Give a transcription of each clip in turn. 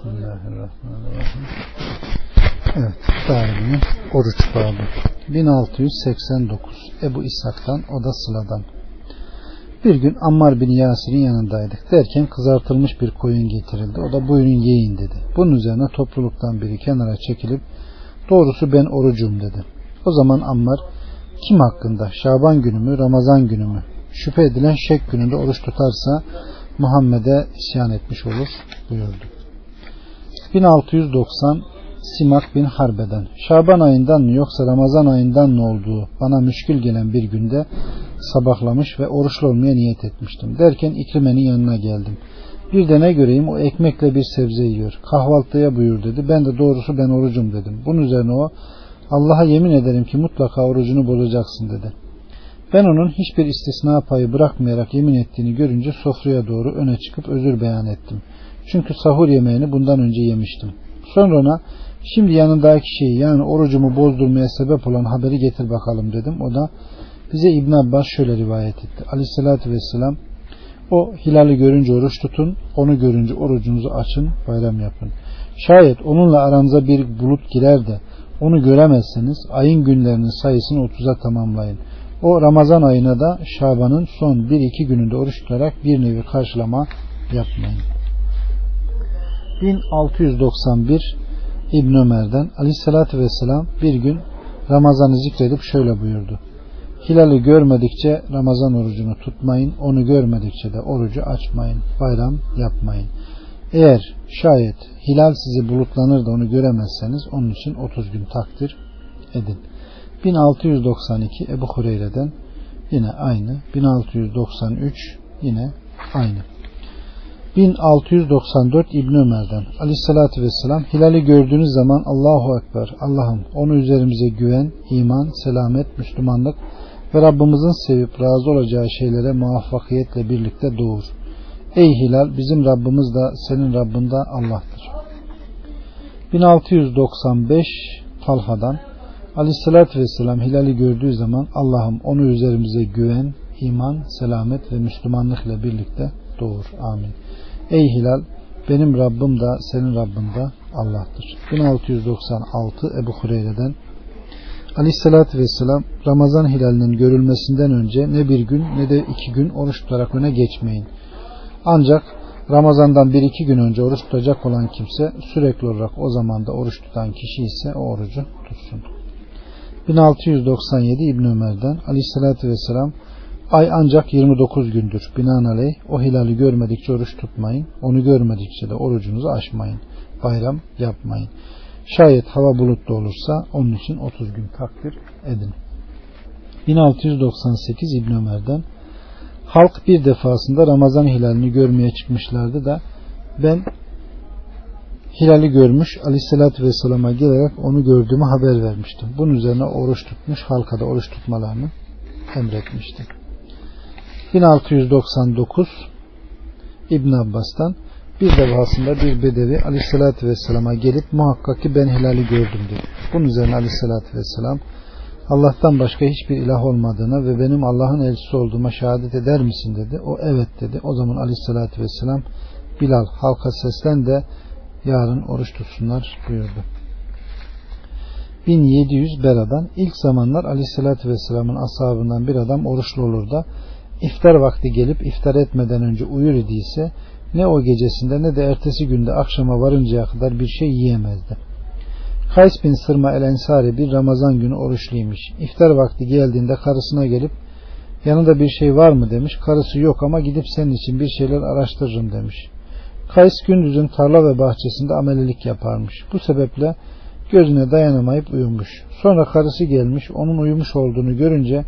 Bismillahirrahmanirrahim. Evet, daimi oruç babı. 1689 Ebu İshak'tan, o da Sıla'dan. Bir gün Ammar bin Yasir'in yanındaydık. Derken kızartılmış bir koyun getirildi. O da buyurun yiyin dedi. Bunun üzerine topluluktan biri kenara çekilip doğrusu ben orucum dedi. O zaman Ammar kim hakkında Şaban günü mü Ramazan günü mü şüphe edilen şek gününde oruç tutarsa Muhammed'e isyan etmiş olur buyurdu. 1690 Simak bin Harbe'den Şaban ayından mı yoksa Ramazan ayından mı olduğu bana müşkül gelen bir günde sabahlamış ve oruçlu olmaya niyet etmiştim. Derken İkrime'nin yanına geldim. Bir de ne göreyim o ekmekle bir sebze yiyor. Kahvaltıya buyur dedi. Ben de doğrusu ben orucum dedim. Bunun üzerine o Allah'a yemin ederim ki mutlaka orucunu bozacaksın dedi. Ben onun hiçbir istisna payı bırakmayarak yemin ettiğini görünce sofraya doğru öne çıkıp özür beyan ettim. Çünkü sahur yemeğini bundan önce yemiştim. Sonra ona şimdi yanındaki şeyi yani orucumu bozdurmaya sebep olan haberi getir bakalım dedim. O da bize İbn Abbas şöyle rivayet etti. Aleyhissalatü vesselam o hilali görünce oruç tutun, onu görünce orucunuzu açın, bayram yapın. Şayet onunla aranıza bir bulut girer de onu göremezseniz ayın günlerinin sayısını 30'a tamamlayın. O Ramazan ayına da Şaban'ın son 1-2 gününde oruç tutarak bir nevi karşılama yapmayın. 1691 İbn Ömer'den Aleyhisselatü Vesselam bir gün Ramazan'ı zikredip şöyle buyurdu. Hilali görmedikçe Ramazan orucunu tutmayın, onu görmedikçe de orucu açmayın, bayram yapmayın. Eğer şayet hilal sizi bulutlanır da onu göremezseniz onun için 30 gün takdir edin. 1692 Ebu Hureyre'den yine aynı. 1693 yine aynı. 1694 İbn Ömer'den Aleyhissalatü Vesselam hilali gördüğünüz zaman Allahu Ekber Allah'ım onu üzerimize güven, iman, selamet, Müslümanlık ve Rabbimizin sevip razı olacağı şeylere muvaffakiyetle birlikte doğur. Ey hilal bizim Rabbimiz de senin Rabbin de Allah'tır. 1695 Talha'dan Aleyhissalatü Vesselam hilali gördüğü zaman Allah'ım onu üzerimize güven, iman, selamet ve Müslümanlık ile birlikte doğur. Amin. Ey hilal benim Rabbim de senin Rabbin de Allah'tır. 1696 Ebu Hureyre'den Aleyhissalatü Vesselam Ramazan hilalinin görülmesinden önce ne bir gün ne de iki gün oruç tutarak öne geçmeyin. Ancak Ramazandan bir iki gün önce oruç tutacak olan kimse sürekli olarak o zamanda oruç tutan kişi ise o orucu tutsun. 1697 İbn Ömer'den Aleyhissalatü Vesselam Ay ancak 29 gündür. Binaenaleyh o hilali görmedikçe oruç tutmayın. Onu görmedikçe de orucunuzu aşmayın. Bayram yapmayın. Şayet hava bulutlu olursa onun için 30 gün takdir edin. 1698 İbn Ömer'den Halk bir defasında Ramazan hilalini görmeye çıkmışlardı da ben hilali görmüş aleyhissalatü vesselama gelerek onu gördüğümü haber vermiştim. Bunun üzerine oruç tutmuş halka da oruç tutmalarını emretmişti. 1699 İbn Abbas'tan bir defasında bir bedevi aleyhissalatü vesselama gelip muhakkak ki ben hilali gördüm dedi. Bunun üzerine aleyhissalatü vesselam Allah'tan başka hiçbir ilah olmadığına ve benim Allah'ın elçisi olduğuma şehadet eder misin dedi. O evet dedi. O zaman aleyhissalatü vesselam Bilal halka seslen de yarın oruç tutsunlar buyurdu. 1700 Bera'dan ilk zamanlar aleyhissalatü vesselamın ashabından bir adam oruçlu olur da iftar vakti gelip iftar etmeden önce uyur idiyse ne o gecesinde ne de ertesi günde akşama varıncaya kadar bir şey yiyemezdi. Kays bin Sırma el Ensari bir Ramazan günü oruçluymuş. İftar vakti geldiğinde karısına gelip yanında bir şey var mı demiş. Karısı yok ama gidip senin için bir şeyler araştırırım demiş. Kays gündüzün tarla ve bahçesinde amelilik yaparmış. Bu sebeple gözüne dayanamayıp uyumuş. Sonra karısı gelmiş onun uyumuş olduğunu görünce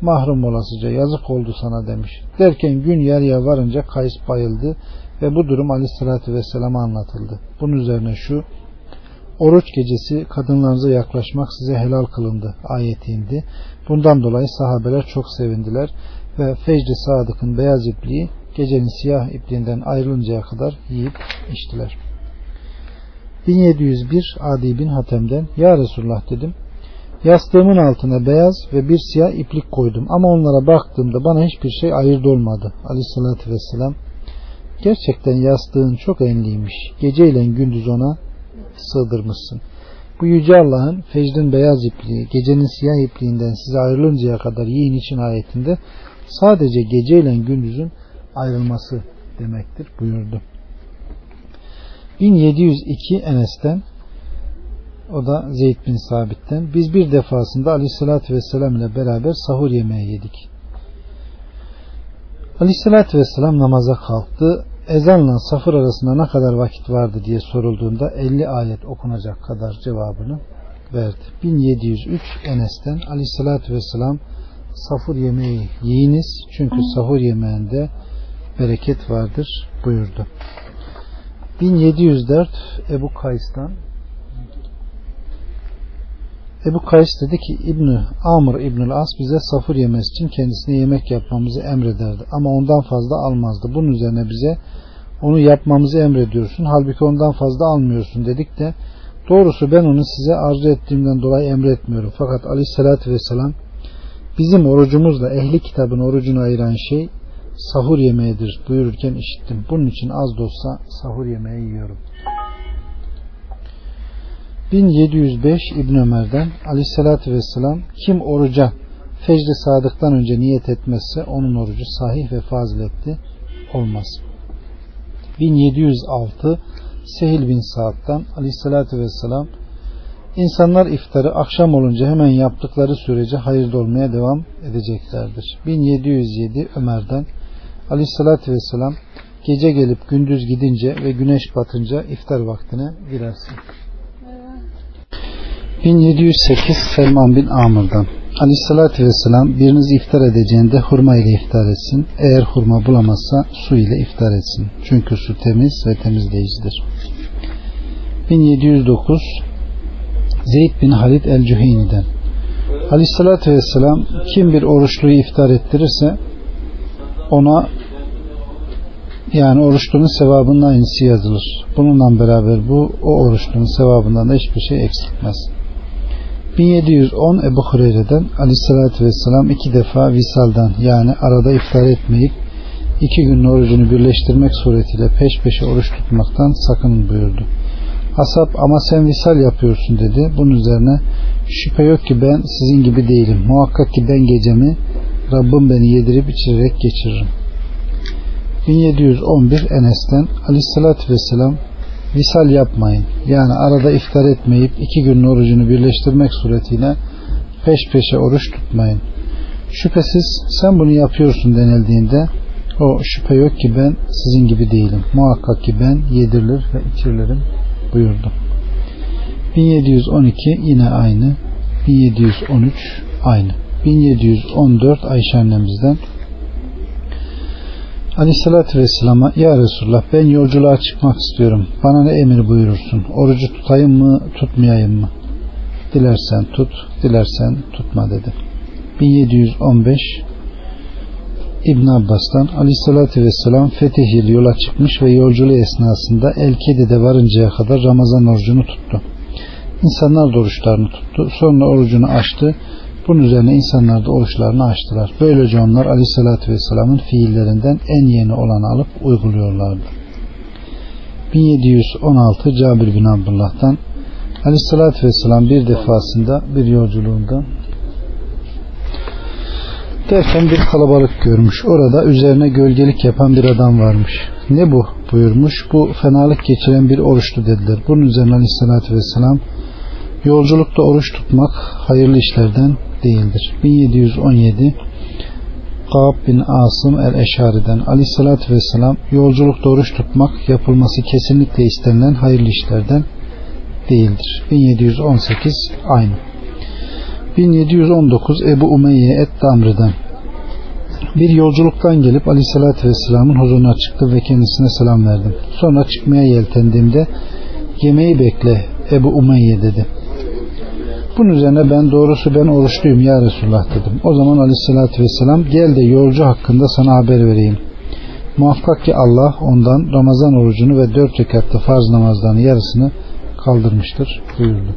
mahrum olasıca yazık oldu sana demiş. Derken gün yarıya varınca Kays bayıldı ve bu durum aleyhissalatü vesselama anlatıldı. Bunun üzerine şu Oruç gecesi kadınlarınıza yaklaşmak size helal kılındı ayeti indi. Bundan dolayı sahabeler çok sevindiler ve Fecri Sadık'ın beyaz ipliği gecenin siyah ipliğinden ayrılıncaya kadar yiyip içtiler. 1701 Adi bin Hatem'den Ya Resulullah dedim. Yastığımın altına beyaz ve bir siyah iplik koydum ama onlara baktığımda bana hiçbir şey ayırt olmadı. Aleyhissalatü vesselam Gerçekten yastığın çok enliymiş. Geceyle gündüz ona sığdırmışsın. Bu yüce Allah'ın fecrin beyaz ipliği, gecenin siyah ipliğinden size ayrılıncaya kadar yiyin için ayetinde sadece geceyle gündüzün ayrılması demektir buyurdu. 1702 Enes'ten o da Zeyd bin Sabit'ten biz bir defasında aleyhissalatü vesselam ile beraber sahur yemeği yedik. Aleyhissalatü vesselam namaza kalktı. Ezanla safır arasında ne kadar vakit vardı diye sorulduğunda 50 ayet okunacak kadar cevabını verdi. 1703 Enes'ten Aleyhissalatü vesselam safur yemeği yiyiniz çünkü sahur yemeğinde bereket vardır buyurdu. 1704 Ebu Kays'tan Ebu Kays dedi ki İbni Amr İbnül As bize safır yemesi için kendisine yemek yapmamızı emrederdi. Ama ondan fazla almazdı. Bunun üzerine bize onu yapmamızı emrediyorsun. Halbuki ondan fazla almıyorsun dedik de doğrusu ben onu size arzu ettiğimden dolayı emretmiyorum. Fakat aleyhissalatü vesselam bizim orucumuzla ehli kitabın orucunu ayıran şey sahur yemeğidir buyururken işittim. Bunun için az da olsa sahur yemeği yiyorum. 1705 İbn Ömer'den Aleyhisselatü Vesselam kim oruca fecri sadıktan önce niyet etmezse onun orucu sahih ve faziletli olmaz. 1706 Sehil bin Sa'd'dan Aleyhisselatü Vesselam İnsanlar iftarı akşam olunca hemen yaptıkları sürece hayırlı olmaya devam edeceklerdir. 1707 Ömer'den Aleyhisselatü Vesselam gece gelip gündüz gidince ve güneş batınca iftar vaktine girersin. 1708 Selman bin Amr'dan Aleyhissalatü Vesselam biriniz iftar edeceğinde hurma ile iftar etsin. Eğer hurma bulamazsa su ile iftar etsin. Çünkü su temiz ve temizleyicidir. 1709 Zeyd bin Halid el-Cüheyni'den Aleyhissalatü Vesselam kim bir oruçluyu iftar ettirirse ona yani oruçlunun sevabının aynısı yazılır. Bununla beraber bu o oruçlunun sevabından da hiçbir şey eksiltmez. 1710 Ebu Hureyre'den aleyhissalatü vesselam iki defa visaldan yani arada iftar etmeyip iki günün orucunu birleştirmek suretiyle peş peşe oruç tutmaktan sakının buyurdu. Asap ama sen visal yapıyorsun dedi. Bunun üzerine şüphe yok ki ben sizin gibi değilim. Muhakkak ki ben gecemi Rabbim beni yedirip içirerek geçiririm. 1711 Enes'ten Aleyhisselatü Vesselam visal yapmayın. Yani arada iftar etmeyip iki günün orucunu birleştirmek suretiyle peş peşe oruç tutmayın. Şüphesiz sen bunu yapıyorsun denildiğinde o şüphe yok ki ben sizin gibi değilim. Muhakkak ki ben yedirilir ve içirilirim buyurdu. 1712 yine aynı. 1713 aynı. 1714 Ayşe annemizden Aleyhissalatü Vesselam'a Ya Resulullah ben yolculuğa çıkmak istiyorum. Bana ne emir buyurursun? Orucu tutayım mı tutmayayım mı? Dilersen tut, dilersen tutma dedi. 1715 İbn Abbas'tan Aleyhissalatü Vesselam fetih yılı yola çıkmış ve yolculuğu esnasında El-Kede'de varıncaya kadar Ramazan orucunu tuttu. İnsanlar da oruçlarını tuttu. Sonra orucunu açtı bunun üzerine insanlar da oruçlarını açtılar. Böylece onlar Aleyhisselatü Vesselam'ın fiillerinden en yeni olanı alıp uyguluyorlardı. 1716 Cabir bin Abdullah'tan Aleyhisselatü Vesselam bir defasında bir yolculuğunda derken bir kalabalık görmüş. Orada üzerine gölgelik yapan bir adam varmış. Ne bu buyurmuş. Bu fenalık geçiren bir oruçlu dediler. Bunun üzerine Aleyhisselatü Vesselam yolculukta oruç tutmak hayırlı işlerden değildir. 1717 Ka'b bin Asım el-Eşari'den aleyhissalatü vesselam yolculukta oruç tutmak yapılması kesinlikle istenilen hayırlı işlerden değildir. 1718 aynı. 1719 Ebu Umeyye et-Damr'dan bir yolculuktan gelip aleyhissalatü vesselamın huzuruna çıktı ve kendisine selam verdim. Sonra çıkmaya yeltendiğimde yemeği bekle Ebu Umeyye dedi. Bunun üzerine ben doğrusu ben oruçluyum ya Resulullah dedim. O zaman aleyhissalatü vesselam gel de yolcu hakkında sana haber vereyim. Muhakkak ki Allah ondan Ramazan orucunu ve dört rekatta farz namazlarının yarısını kaldırmıştır buyurdu.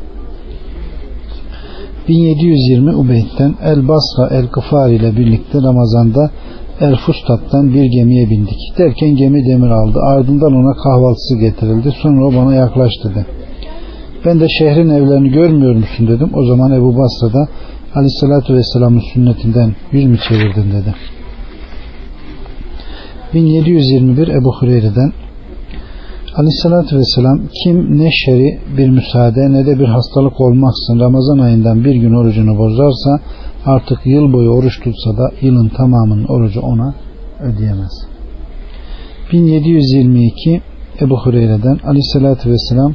1720 Ubeyd'den El Basra El Kıfar ile birlikte Ramazan'da El Fustat'tan bir gemiye bindik. Derken gemi demir aldı. Ardından ona kahvaltısı getirildi. Sonra o bana yaklaş dedi. Ben de şehrin evlerini görmüyor musun dedim. O zaman Ebu Basra da Aleyhisselatü Vesselam'ın sünnetinden yüz mü çevirdin dedi. 1721 Ebu Hureyre'den Aleyhisselatü Vesselam kim ne şeri bir müsaade ne de bir hastalık olmaksın Ramazan ayından bir gün orucunu bozarsa artık yıl boyu oruç tutsa da yılın tamamının orucu ona ödeyemez. 1722 Ebu Hureyre'den Aleyhisselatü Vesselam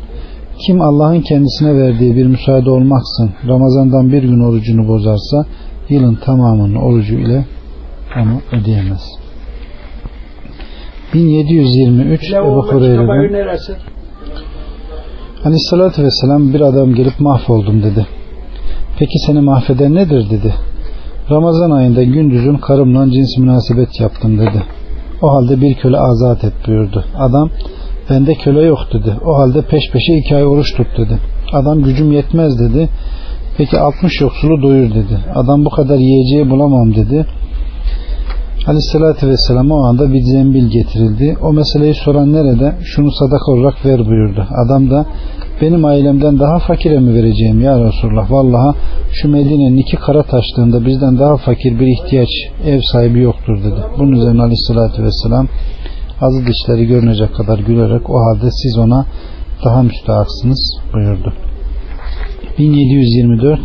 kim Allah'ın kendisine verdiği bir müsaade olmaksın Ramazandan bir gün orucunu bozarsa yılın tamamının orucu ile onu ödeyemez. 1723 Ebu Hureyre'den Aleyhissalatü Vesselam bir adam gelip mahvoldum dedi. Peki seni mahveden nedir dedi. Ramazan ayında gündüzün karımla cins münasebet yaptım dedi. O halde bir köle azat et buyurdu. Adam bende köle yok dedi. O halde peş peşe iki ay oruç tut dedi. Adam gücüm yetmez dedi. Peki 60 yoksulu doyur dedi. Adam bu kadar yiyeceği bulamam dedi. Aleyhissalatü Vesselam o anda bir zembil getirildi. O meseleyi soran nerede? Şunu sadaka olarak ver buyurdu. Adam da benim ailemden daha fakire mi vereceğim ya Resulullah? Vallahi şu Medine'nin iki kara taştığında bizden daha fakir bir ihtiyaç ev sahibi yoktur dedi. Bunun üzerine Aleyhissalatü Vesselam azı dişleri görünecek kadar gülerek o halde siz ona daha müstahaksınız buyurdu. 1724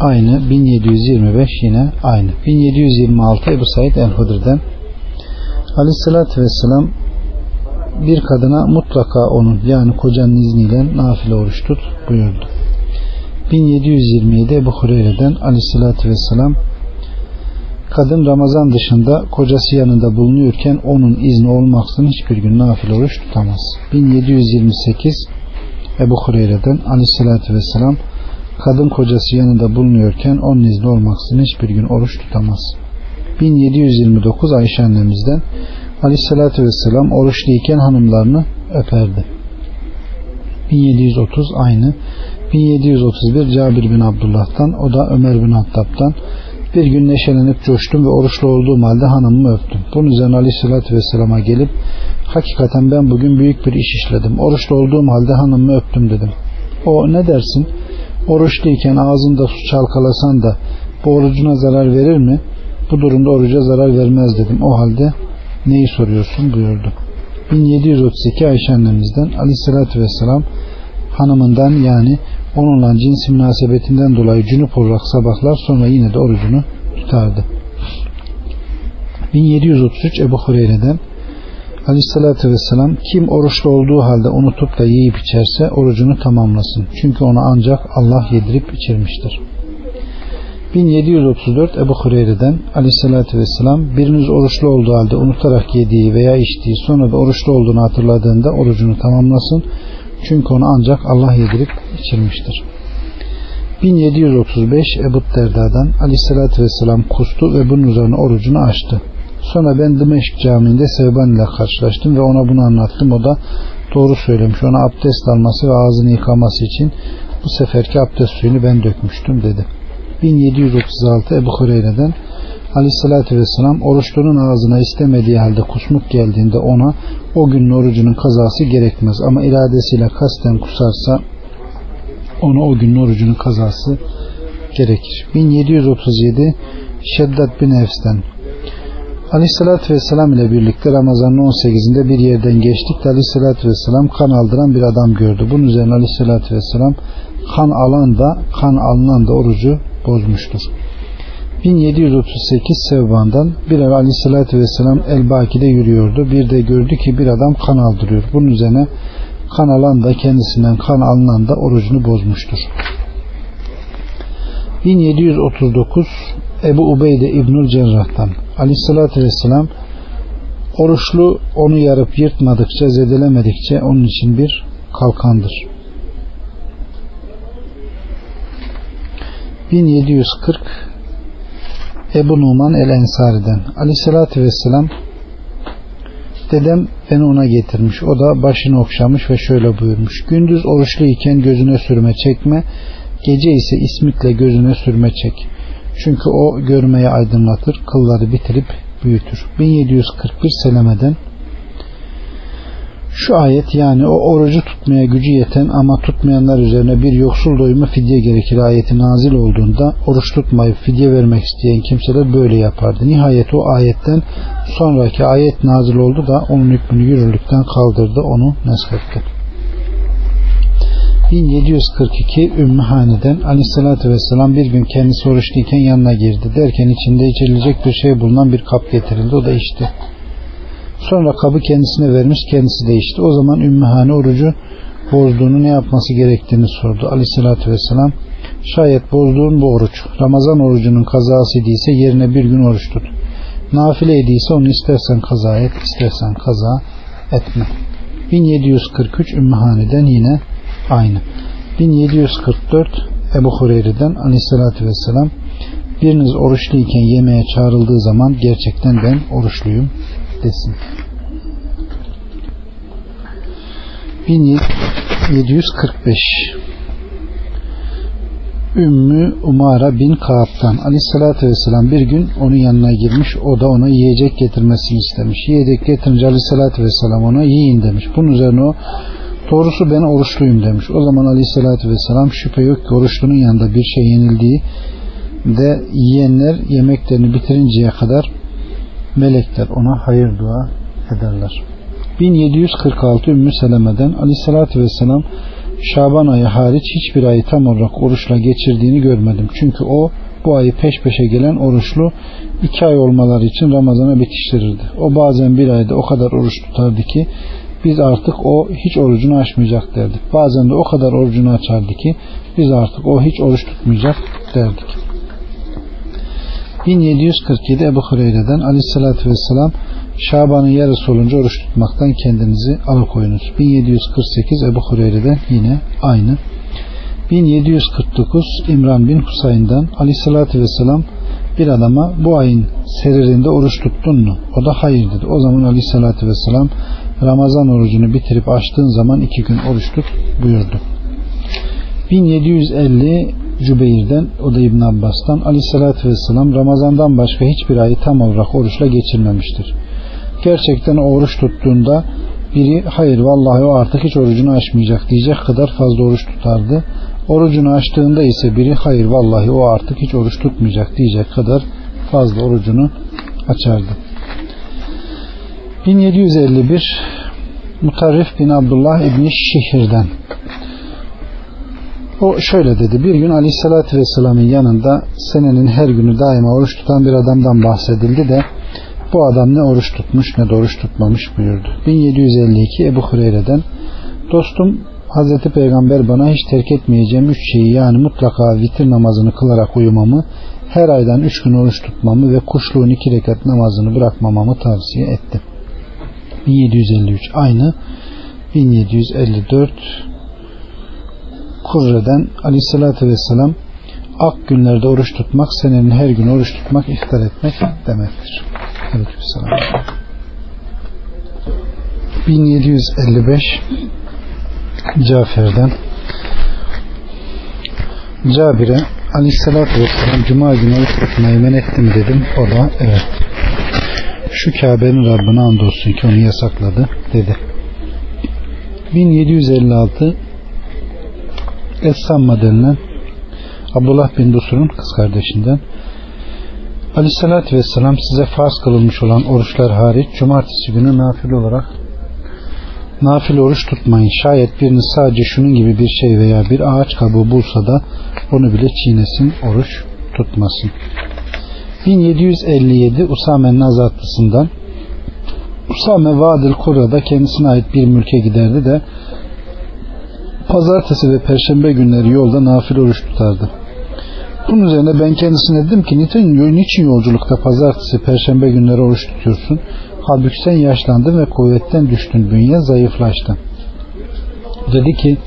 aynı 1725 yine aynı 1726 Ebu Said el-Hudri'den Aleyhissalatü Vesselam bir kadına mutlaka onun yani kocanın izniyle nafile oruç tut buyurdu. 1727 Ebu Hureyre'den Aleyhissalatü Vesselam kadın Ramazan dışında kocası yanında bulunuyorken onun izni olmaksızın hiçbir gün nafile oruç tutamaz. 1728 Ebu Hureyre'den Aleyhissalatü Vesselam kadın kocası yanında bulunuyorken onun izni olmaksızın hiçbir gün oruç tutamaz. 1729 Ayşe annemizden Aleyhissalatü Vesselam oruçluyken hanımlarını öperdi. 1730 aynı. 1731 Cabir bin Abdullah'tan o da Ömer bin Hattab'dan bir gün neşelenip coştum ve oruçlu olduğum halde hanımımı öptüm. Bunun üzerine Aleyhisselatü Vesselam'a gelip hakikaten ben bugün büyük bir iş işledim. Oruçlu olduğum halde hanımımı öptüm dedim. O ne dersin? Oruçluyken ağzında su çalkalasan da bu orucuna zarar verir mi? Bu durumda oruca zarar vermez dedim. O halde neyi soruyorsun buyurdu. 1732 Ayşe annemizden Aleyhisselatü Vesselam hanımından yani onunla cins münasebetinden dolayı cünüp olarak sabahlar sonra yine de orucunu tutardı. 1733 Ebu Hureyre'den Aleyhissalatü Vesselam kim oruçlu olduğu halde unutup da yiyip içerse orucunu tamamlasın. Çünkü onu ancak Allah yedirip içirmiştir. 1734 Ebu Hureyre'den Aleyhissalatü Vesselam biriniz oruçlu olduğu halde unutarak yediği veya içtiği sonra da oruçlu olduğunu hatırladığında orucunu tamamlasın. Çünkü onu ancak Allah yedirip içirmiştir. 1735 Ebu Derda'dan Aleyhissalatü Vesselam kustu ve bunun üzerine orucunu açtı. Sonra ben Dımeşk Camii'nde Sevban ile karşılaştım ve ona bunu anlattım. O da doğru söylemiş. Ona abdest alması ve ağzını yıkaması için bu seferki abdest suyunu ben dökmüştüm dedi. 1736 Ebu Hureyre'den Aleyhissalatü Vesselam oruçlunun ağzına istemediği halde kusmuk geldiğinde ona o günün orucunun kazası gerekmez. Ama iradesiyle kasten kusarsa ona o günün orucunun kazası gerekir. 1737 Şeddat bin Efs'ten Aleyhissalatü Vesselam ile birlikte Ramazan'ın 18'inde bir yerden geçtik de Aleyhissalatü Vesselam kan aldıran bir adam gördü. Bunun üzerine Aleyhissalatü Vesselam kan alan da kan alınan da orucu bozmuştur. 1738 Sevban'dan bir ev aleyhissalatü vesselam El-Baki'de yürüyordu. Bir de gördü ki bir adam kan aldırıyor. Bunun üzerine kan alan da kendisinden kan alınan da orucunu bozmuştur. 1739 Ebu Ubeyde İbnül Cerrah'tan Aleyhissalatü Vesselam oruçlu onu yarıp yırtmadıkça zedelemedikçe onun için bir kalkandır. 1740 Ebu Numan el-Ensari'den Aleyhissalatü Vesselam dedem beni ona getirmiş. O da başını okşamış ve şöyle buyurmuş. Gündüz oruçlu iken gözüne sürme çekme, gece ise ismitle gözüne sürme çek. Çünkü o görmeyi aydınlatır, kılları bitirip büyütür. 1741 Seleme'den şu ayet yani o orucu tutmaya gücü yeten ama tutmayanlar üzerine bir yoksul doyumu fidye gerekir ayeti nazil olduğunda oruç tutmayıp fidye vermek isteyen kimseler böyle yapardı. Nihayet o ayetten sonraki ayet nazil oldu da onun hükmünü yürürlükten kaldırdı onu neshetti. 1742 Ümmü Hani'den aleyhissalatü vesselam bir gün kendisi oruçluyken yanına girdi. Derken içinde içilecek bir şey bulunan bir kap getirildi. O da içti. Sonra kabı kendisine vermiş kendisi değişti. O zaman Ümmühane orucu bozduğunu ne yapması gerektiğini sordu. Aleyhissalatü vesselam şayet bozduğun bu oruç Ramazan orucunun kazası idiyse yerine bir gün oruç tut. Nafile idiyse onu istersen kaza et istersen kaza etme. 1743 Ümmühane'den yine aynı. 1744 Ebu Hureyre'den aleyhissalatü vesselam biriniz oruçluyken yemeğe çağrıldığı zaman gerçekten ben oruçluyum desin. 1745 Ümmü Umara bin Kaab'dan Aleyhisselatü Vesselam bir gün onun yanına girmiş o da ona yiyecek getirmesini istemiş. Yiyecek getirince Aleyhisselatü Vesselam ona yiyin demiş. Bunun üzerine o doğrusu ben oruçluyum demiş. O zaman Aleyhisselatü Vesselam şüphe yok ki oruçlunun yanında bir şey yenildiği de yiyenler yemeklerini bitirinceye kadar melekler ona hayır dua ederler. 1746 Ümmü Seleme'den Aleyhisselatü Vesselam Şaban ayı hariç hiçbir ayı tam olarak oruçla geçirdiğini görmedim. Çünkü o bu ayı peş peşe gelen oruçlu iki ay olmaları için Ramazan'a bitiştirirdi. O bazen bir ayda o kadar oruç tutardı ki biz artık o hiç orucunu açmayacak derdik. Bazen de o kadar orucunu açardı ki biz artık o hiç oruç tutmayacak derdik. 1747 Ebu Hureyre'den aleyhissalatü vesselam Şaban'ın yarısı olunca oruç tutmaktan kendinizi alıkoyunuz. 1748 Ebu Hureyre'den yine aynı. 1749 İmran bin Husayn'dan aleyhissalatü vesselam bir adama bu ayın seririnde oruç tuttun mu? O da hayır dedi. O zaman aleyhissalatü vesselam Ramazan orucunu bitirip açtığın zaman iki gün oruç tut buyurdu. 1750 Cübeyr'den o da İbn Abbas'tan aleyhissalatü vesselam Ramazan'dan başka hiçbir ayı tam olarak oruçla geçirmemiştir. Gerçekten oruç tuttuğunda biri hayır vallahi o artık hiç orucunu açmayacak diyecek kadar fazla oruç tutardı. Orucunu açtığında ise biri hayır vallahi o artık hiç oruç tutmayacak diyecek kadar fazla orucunu açardı. 1751 Mutarrif bin Abdullah İbni Şihir'den o şöyle dedi. Bir gün Aleyhisselatü Vesselam'ın yanında senenin her günü daima oruç tutan bir adamdan bahsedildi de bu adam ne oruç tutmuş ne de oruç tutmamış buyurdu. 1752 Ebu Hureyre'den Dostum Hazreti Peygamber bana hiç terk etmeyeceğim üç şeyi yani mutlaka vitir namazını kılarak uyumamı, her aydan üç gün oruç tutmamı ve kuşluğun iki rekat namazını bırakmamamı tavsiye etti. 1753 aynı 1754 Kurre'den aleyhissalatü vesselam ak günlerde oruç tutmak senenin her gün oruç tutmak iftar etmek demektir. Aleykümselam. 1755 Cafer'den Cabir'e Aleyhisselatü Vesselam Cuma günü oruç tutmayı men etti mi dedim. O da evet. Şu Kabe'nin Rabbine andolsun ki onu yasakladı dedi. 1756 Essamma denilen Abdullah bin Dusur'un kız kardeşinden Aleyhissalatü Vesselam size farz kılınmış olan oruçlar hariç cumartesi günü nafile olarak nafile oruç tutmayın. Şayet biriniz sadece şunun gibi bir şey veya bir ağaç kabuğu bulsa da onu bile çiğnesin, oruç tutmasın. 1757 Usame'nin azatlısından Usame Vadil Kura'da kendisine ait bir mülke giderdi de pazartesi ve perşembe günleri yolda nafile oruç tutardı. Bunun üzerine ben kendisine dedim ki niçin, yolculukta pazartesi, perşembe günleri oruç tutuyorsun? Halbuki sen yaşlandın ve kuvvetten düştün, bünye zayıflaştı. Dedi ki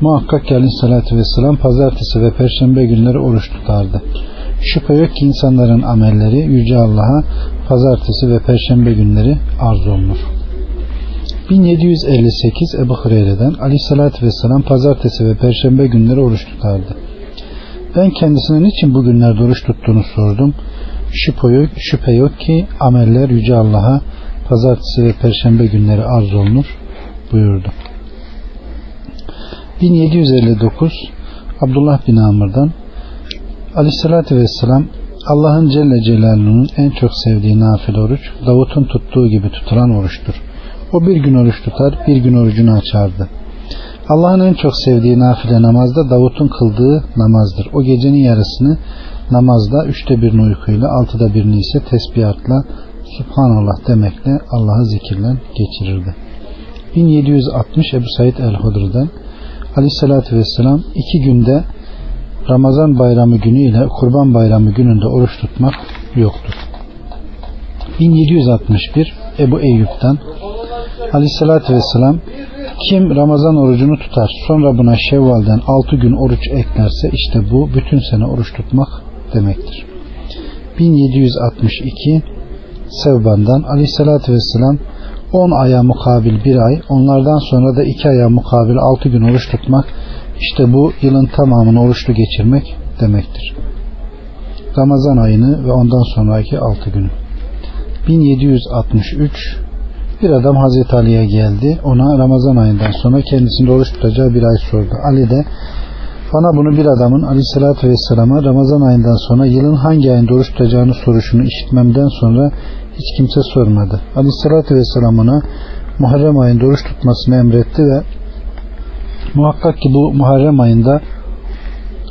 muhakkak ki aleyhissalatü vesselam pazartesi ve perşembe günleri oruç tutardı. Şüphe yok ki insanların amelleri Yüce Allah'a pazartesi ve perşembe günleri arz olunur. 1758 Ebu Hureyre'den aleyhissalatü vesselam pazartesi ve perşembe günleri oruç tutardı. Ben kendisine niçin bu günlerde oruç tuttuğunu sordum. Şüphe yok, şüphe yok ki ameller Yüce Allah'a pazartesi ve perşembe günleri arz olunur buyurdu. 1759 Abdullah bin Amr'dan Aleyhissalatü Vesselam Allah'ın Celle Celaluhu'nun en çok sevdiği nafile oruç Davut'un tuttuğu gibi tutulan oruçtur. O bir gün oruç tutar, bir gün orucunu açardı. Allah'ın en çok sevdiği nafile namazda Davut'un kıldığı namazdır. O gecenin yarısını namazda üçte birini uykuyla, altıda birini ise tesbihatla, Subhanallah demekle Allah'ı zikirle geçirirdi. 1760 Ebu Said el-Hudr'dan Aleyhisselatü Vesselam iki günde Ramazan bayramı günü ile Kurban bayramı gününde oruç tutmak yoktur. 1761 Ebu Eyyub'dan Aleyhisselatü Vesselam kim Ramazan orucunu tutar sonra buna Şevval'den 6 gün oruç eklerse işte bu bütün sene oruç tutmak demektir. 1762 Sevban'dan Aleyhisselatü Vesselam 10 aya mukabil bir ay onlardan sonra da 2 aya mukabil 6 gün oruç tutmak işte bu yılın tamamını oruçlu geçirmek demektir. Ramazan ayını ve ondan sonraki 6 günü. 1763 bir adam Hazreti Ali'ye geldi. Ona Ramazan ayından sonra kendisinde oruç tutacağı bir ay sordu. Ali de bana bunu bir adamın aleyhissalatü vesselama Ramazan ayından sonra yılın hangi ayında oruç tutacağını soruşunu işitmemden sonra hiç kimse sormadı. Aleyhissalatü vesselam ona Muharrem ayında oruç tutmasını emretti ve muhakkak ki bu Muharrem ayında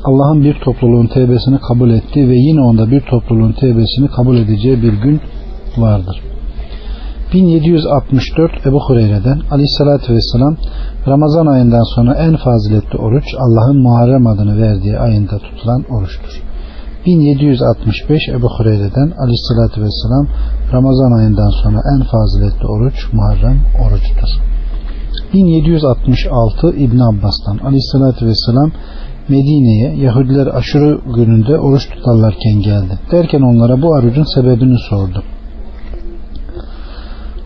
Allah'ın bir topluluğun tevbesini kabul ettiği ve yine onda bir topluluğun tevbesini kabul edeceği bir gün vardır. 1764 Ebu Hureyre'den Aleyhisselatü Vesselam Ramazan ayından sonra en faziletli oruç Allah'ın Muharrem adını verdiği ayında tutulan oruçtur. 1765 Ebu Hureyre'den Aleyhisselatü Vesselam Ramazan ayından sonra en faziletli oruç Muharrem oruçtur. 1766 İbn Abbas'tan Aleyhisselatü Vesselam Medine'ye Yahudiler aşırı gününde oruç tutarlarken geldi. Derken onlara bu orucun sebebini sordu.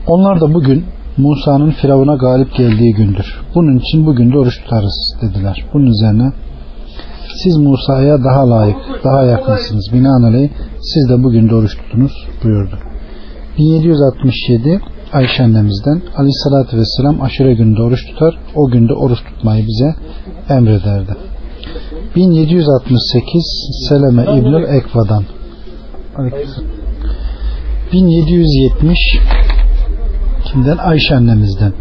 Onlar da bugün Musa'nın Firavun'a galip geldiği gündür. Bunun için bugün de oruç tutarız dediler. Bunun üzerine siz Musa'ya daha layık, daha yakınsınız. Binaenaleyh siz de bugün de oruç tutunuz buyurdu. 1767 Ayşe annemizden Aleyhisselatü Vesselam aşure günde oruç tutar. O günde oruç tutmayı bize emrederdi. 1768 Seleme İbnül Ekva'dan 1770 kimden? Ayşe annemizden.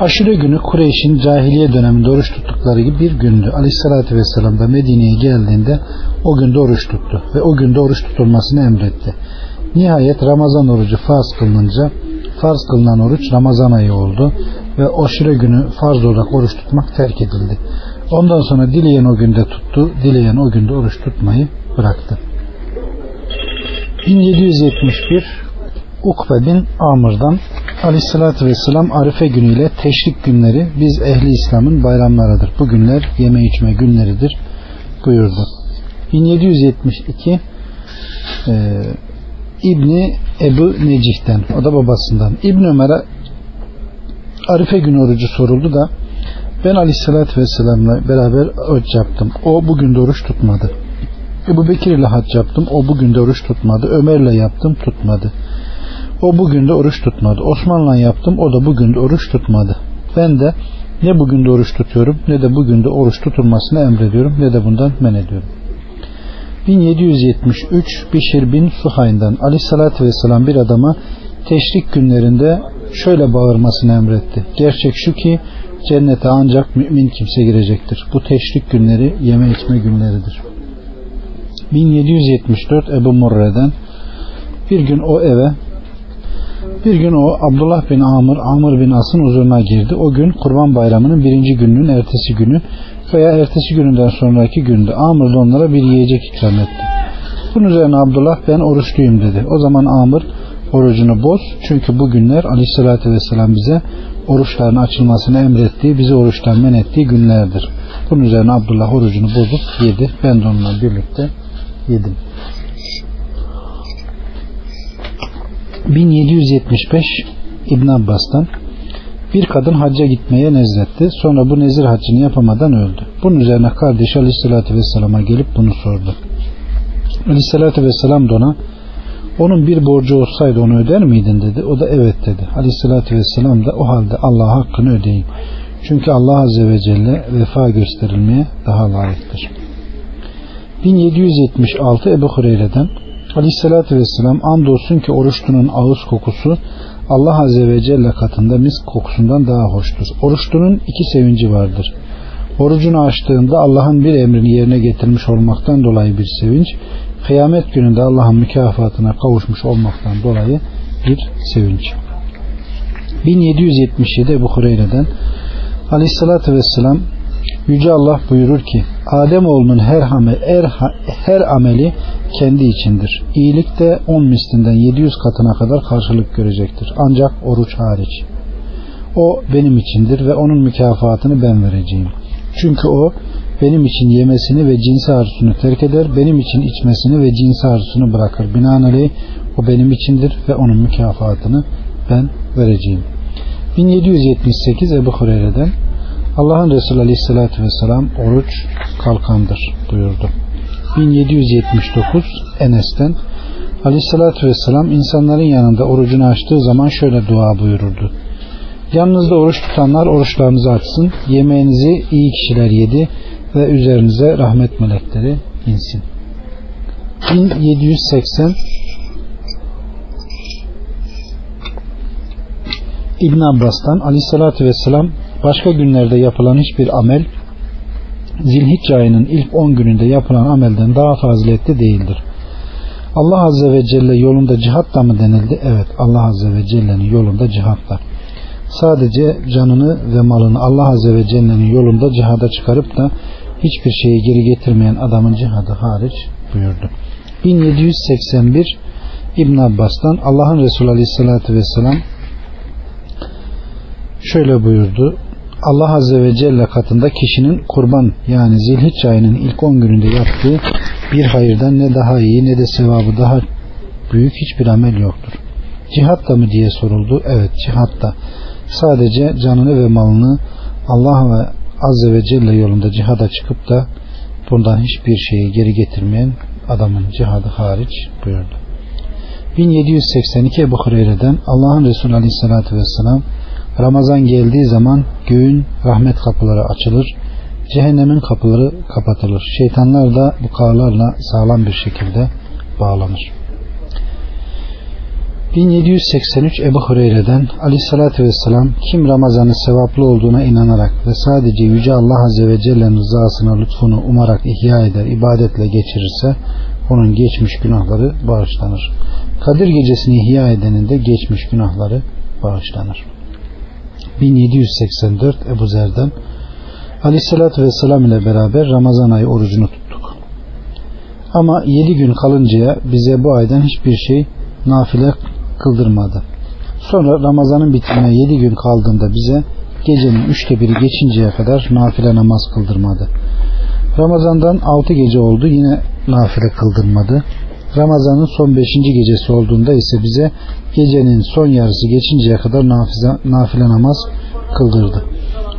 Aşure günü Kureyş'in cahiliye döneminde oruç tuttukları gibi bir gündü. Aleyhissalatü vesselam da Medine'ye geldiğinde o günde oruç tuttu ve o günde oruç tutulmasını emretti. Nihayet Ramazan orucu farz kılınınca farz kılınan oruç Ramazan ayı oldu ve aşure günü farz olarak oruç tutmak terk edildi. Ondan sonra dileyen o günde tuttu, dileyen o günde oruç tutmayı bıraktı. 1771 Ukbe bin Amr'dan Aleyhisselatü Vesselam Arife günüyle teşrik günleri biz ehli İslam'ın bayramlarıdır. Bu günler yeme içme günleridir buyurdu. 1772 e, İbni Ebu Necih'ten o da babasından İbn Ömer'e Arife günü orucu soruldu da ben Aleyhisselatü Vesselam'la beraber oruç yaptım. O bugün de oruç tutmadı. Ebu Bekir ile hac yaptım. O bugün de oruç tutmadı. Ömer'le yaptım tutmadı. O bugün de oruç tutmadı. Osman'la yaptım. O da bugün de oruç tutmadı. Ben de ne bugün de oruç tutuyorum ne de bugün de oruç tutulmasını emrediyorum ne de bundan men ediyorum. 1773 Bişir bin Suhayn'dan Aleyhisselatü Vesselam bir adama teşrik günlerinde şöyle bağırmasını emretti. Gerçek şu ki cennete ancak mümin kimse girecektir. Bu teşrik günleri yeme içme günleridir. 1774 Ebu Murre'den bir gün o eve bir gün o Abdullah bin Amr, Amr bin As'ın huzuruna girdi. O gün Kurban Bayramı'nın birinci gününün ertesi günü veya ertesi gününden sonraki günde Amr da onlara bir yiyecek ikram etti. Bunun üzerine Abdullah ben oruçluyum dedi. O zaman Amr orucunu boz. Çünkü bu günler aleyhissalatü vesselam bize oruçların açılmasını emrettiği, bizi oruçtan men ettiği günlerdir. Bunun üzerine Abdullah orucunu bozup yedi. Ben de onunla birlikte yedim. 1775 İbn Abbas'tan Bir kadın hacca gitmeye nezretti. Sonra bu nezir haccını yapamadan öldü. Bunun üzerine kardeşi Aleyhisselatü Vesselam'a gelip bunu sordu. Aleyhisselatü Vesselam da ona onun bir borcu olsaydı onu öder miydin dedi. O da evet dedi. Aleyhisselatü Vesselam da o halde Allah'a hakkını ödeyeyim. Çünkü Allah Azze ve Celle vefa gösterilmeye daha layıktır. 1776 Ebu Hureyre'den Aleyhisselatü Vesselam andolsun ki oruçlunun ağız kokusu Allah Azze ve Celle katında misk kokusundan daha hoştur. Oruçlunun iki sevinci vardır. Orucunu açtığında Allah'ın bir emrini yerine getirmiş olmaktan dolayı bir sevinç, kıyamet gününde Allah'ın mükafatına kavuşmuş olmaktan dolayı bir sevinç. 1777 Ebu Hureyre'den Aleyhissalatü Vesselam Yüce Allah buyurur ki Adem oğlunun her, amel, her, her ameli kendi içindir. İyilik de 10 mislinden 700 katına kadar karşılık görecektir. Ancak oruç hariç. O benim içindir ve onun mükafatını ben vereceğim. Çünkü o benim için yemesini ve cinsi arzusunu terk eder, benim için içmesini ve cinsi arzusunu bırakır. Binaenaleyh o benim içindir ve onun mükafatını ben vereceğim. 1778 Ebu Hureyre'den Allah'ın Resulü Aleyhisselatü Vesselam oruç kalkandır buyurdu. 1779 Enes'ten Aleyhisselatü Vesselam insanların yanında orucunu açtığı zaman şöyle dua buyururdu. Yanınızda oruç tutanlar oruçlarınızı açsın, yemeğinizi iyi kişiler yedi ve üzerinize rahmet melekleri insin. 1780 İbn Abbas'tan Aleyhisselatü Vesselam başka günlerde yapılan hiçbir amel Zilhicce ayının ilk 10 gününde yapılan amelden daha faziletli değildir. Allah Azze ve Celle yolunda cihat da mı denildi? Evet Allah Azze ve Celle'nin yolunda cihat da. Sadece canını ve malını Allah Azze ve Celle'nin yolunda cihada çıkarıp da hiçbir şeyi geri getirmeyen adamın cihadı hariç buyurdu. 1781 İbn Abbas'tan Allah'ın Resulü Aleyhisselatü Vesselam şöyle buyurdu. Allah Azze ve Celle katında kişinin kurban yani zilhicce ayının ilk 10 gününde yaptığı bir hayırdan ne daha iyi ne de sevabı daha büyük hiçbir amel yoktur. Cihat da mı diye soruldu. Evet cihat da. Sadece canını ve malını Allah ve Azze ve Celle yolunda cihada çıkıp da bundan hiçbir şeyi geri getirmeyen adamın cihadı hariç buyurdu. 1782 Ebu Hureyre'den Allah'ın Resulü Aleyhisselatü Vesselam Ramazan geldiği zaman göğün rahmet kapıları açılır, cehennemin kapıları kapatılır. Şeytanlar da bu kağlarla sağlam bir şekilde bağlanır. 1783 Ebu Hureyre'den Aleyhisselatü Vesselam kim Ramazan'ın sevaplı olduğuna inanarak ve sadece Yüce Allah Azze ve Celle'nin rızasına lütfunu umarak ihya eder, ibadetle geçirirse onun geçmiş günahları bağışlanır. Kadir gecesini ihya edenin de geçmiş günahları bağışlanır. 1784 Ebu Zer'den Aleyhisselatü Vesselam ile beraber Ramazan ayı orucunu tuttuk. Ama 7 gün kalıncaya bize bu aydan hiçbir şey nafile kıldırmadı. Sonra Ramazan'ın bitimine 7 gün kaldığında bize gecenin üçte biri geçinceye kadar nafile namaz kıldırmadı. Ramazan'dan 6 gece oldu yine nafile kıldırmadı. Ramazan'ın son 5. gecesi olduğunda ise bize gecenin son yarısı geçinceye kadar nafile, nafile namaz kıldırdı.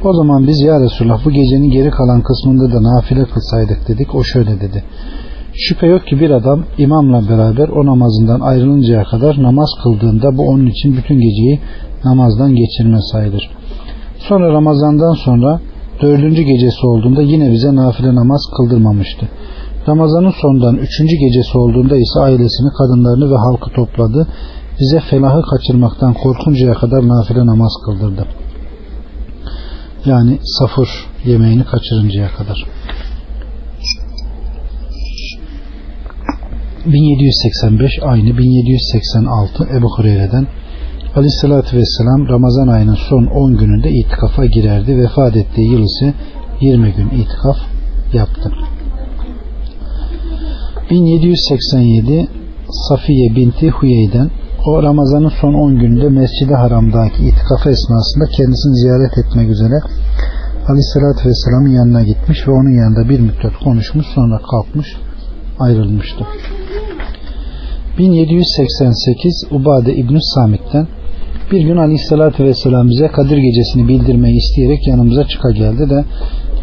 O zaman biz ya Resulullah bu gecenin geri kalan kısmında da nafile kılsaydık dedik. O şöyle dedi. Şüphe yok ki bir adam imamla beraber o namazından ayrılıncaya kadar namaz kıldığında bu onun için bütün geceyi namazdan geçirme sayılır. Sonra Ramazan'dan sonra dördüncü gecesi olduğunda yine bize nafile namaz kıldırmamıştı. Ramazanın sondan üçüncü gecesi olduğunda ise ailesini, kadınlarını ve halkı topladı. Bize felahı kaçırmaktan korkuncaya kadar nafile namaz kıldırdı. Yani safır yemeğini kaçırıncaya kadar. 1785 aynı 1786 Ebu Hureyre'den Aleyhisselatü Vesselam Ramazan ayının son 10 gününde itikafa girerdi. Vefat ettiği yıl ise 20 gün itikaf yaptı. 1787 Safiye binti Huyey'den o Ramazan'ın son 10 gününde Mescid-i Haram'daki itikafı esnasında kendisini ziyaret etmek üzere Aleyhisselatü Vesselam'ın yanına gitmiş ve onun yanında bir müddet konuşmuş sonra kalkmış ayrılmıştı. 1788 Ubade İbn Samit'ten Bir gün Aleyhisselatü Vesselam bize Kadir Gecesi'ni bildirmeyi isteyerek yanımıza çıka geldi de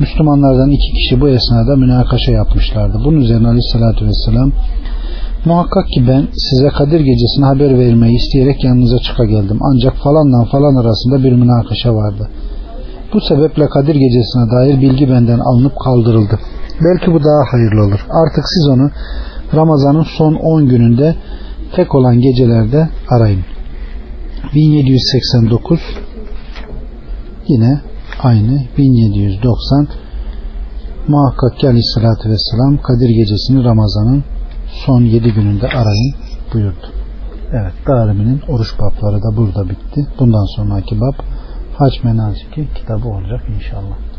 Müslümanlardan iki kişi bu esnada münakaşa yapmışlardı. Bunun üzerine Aleyhisselatü Vesselam muhakkak ki ben size Kadir Gecesi'ni haber vermeyi isteyerek yanınıza çıka geldim. Ancak falanla falan arasında bir münakaşa vardı. Bu sebeple Kadir Gecesi'ne dair bilgi benden alınıp kaldırıldı. Belki bu daha hayırlı olur. Artık siz onu Ramazan'ın son 10 gününde tek olan gecelerde arayın. 1789 yine aynı 1790 muhakkak ki aleyhissalatü vesselam Kadir gecesini Ramazan'ın son 7 gününde arayın buyurdu. Evet Darimi'nin oruç babları da burada bitti. Bundan sonraki bab hac menasiki kitabı olacak inşallah.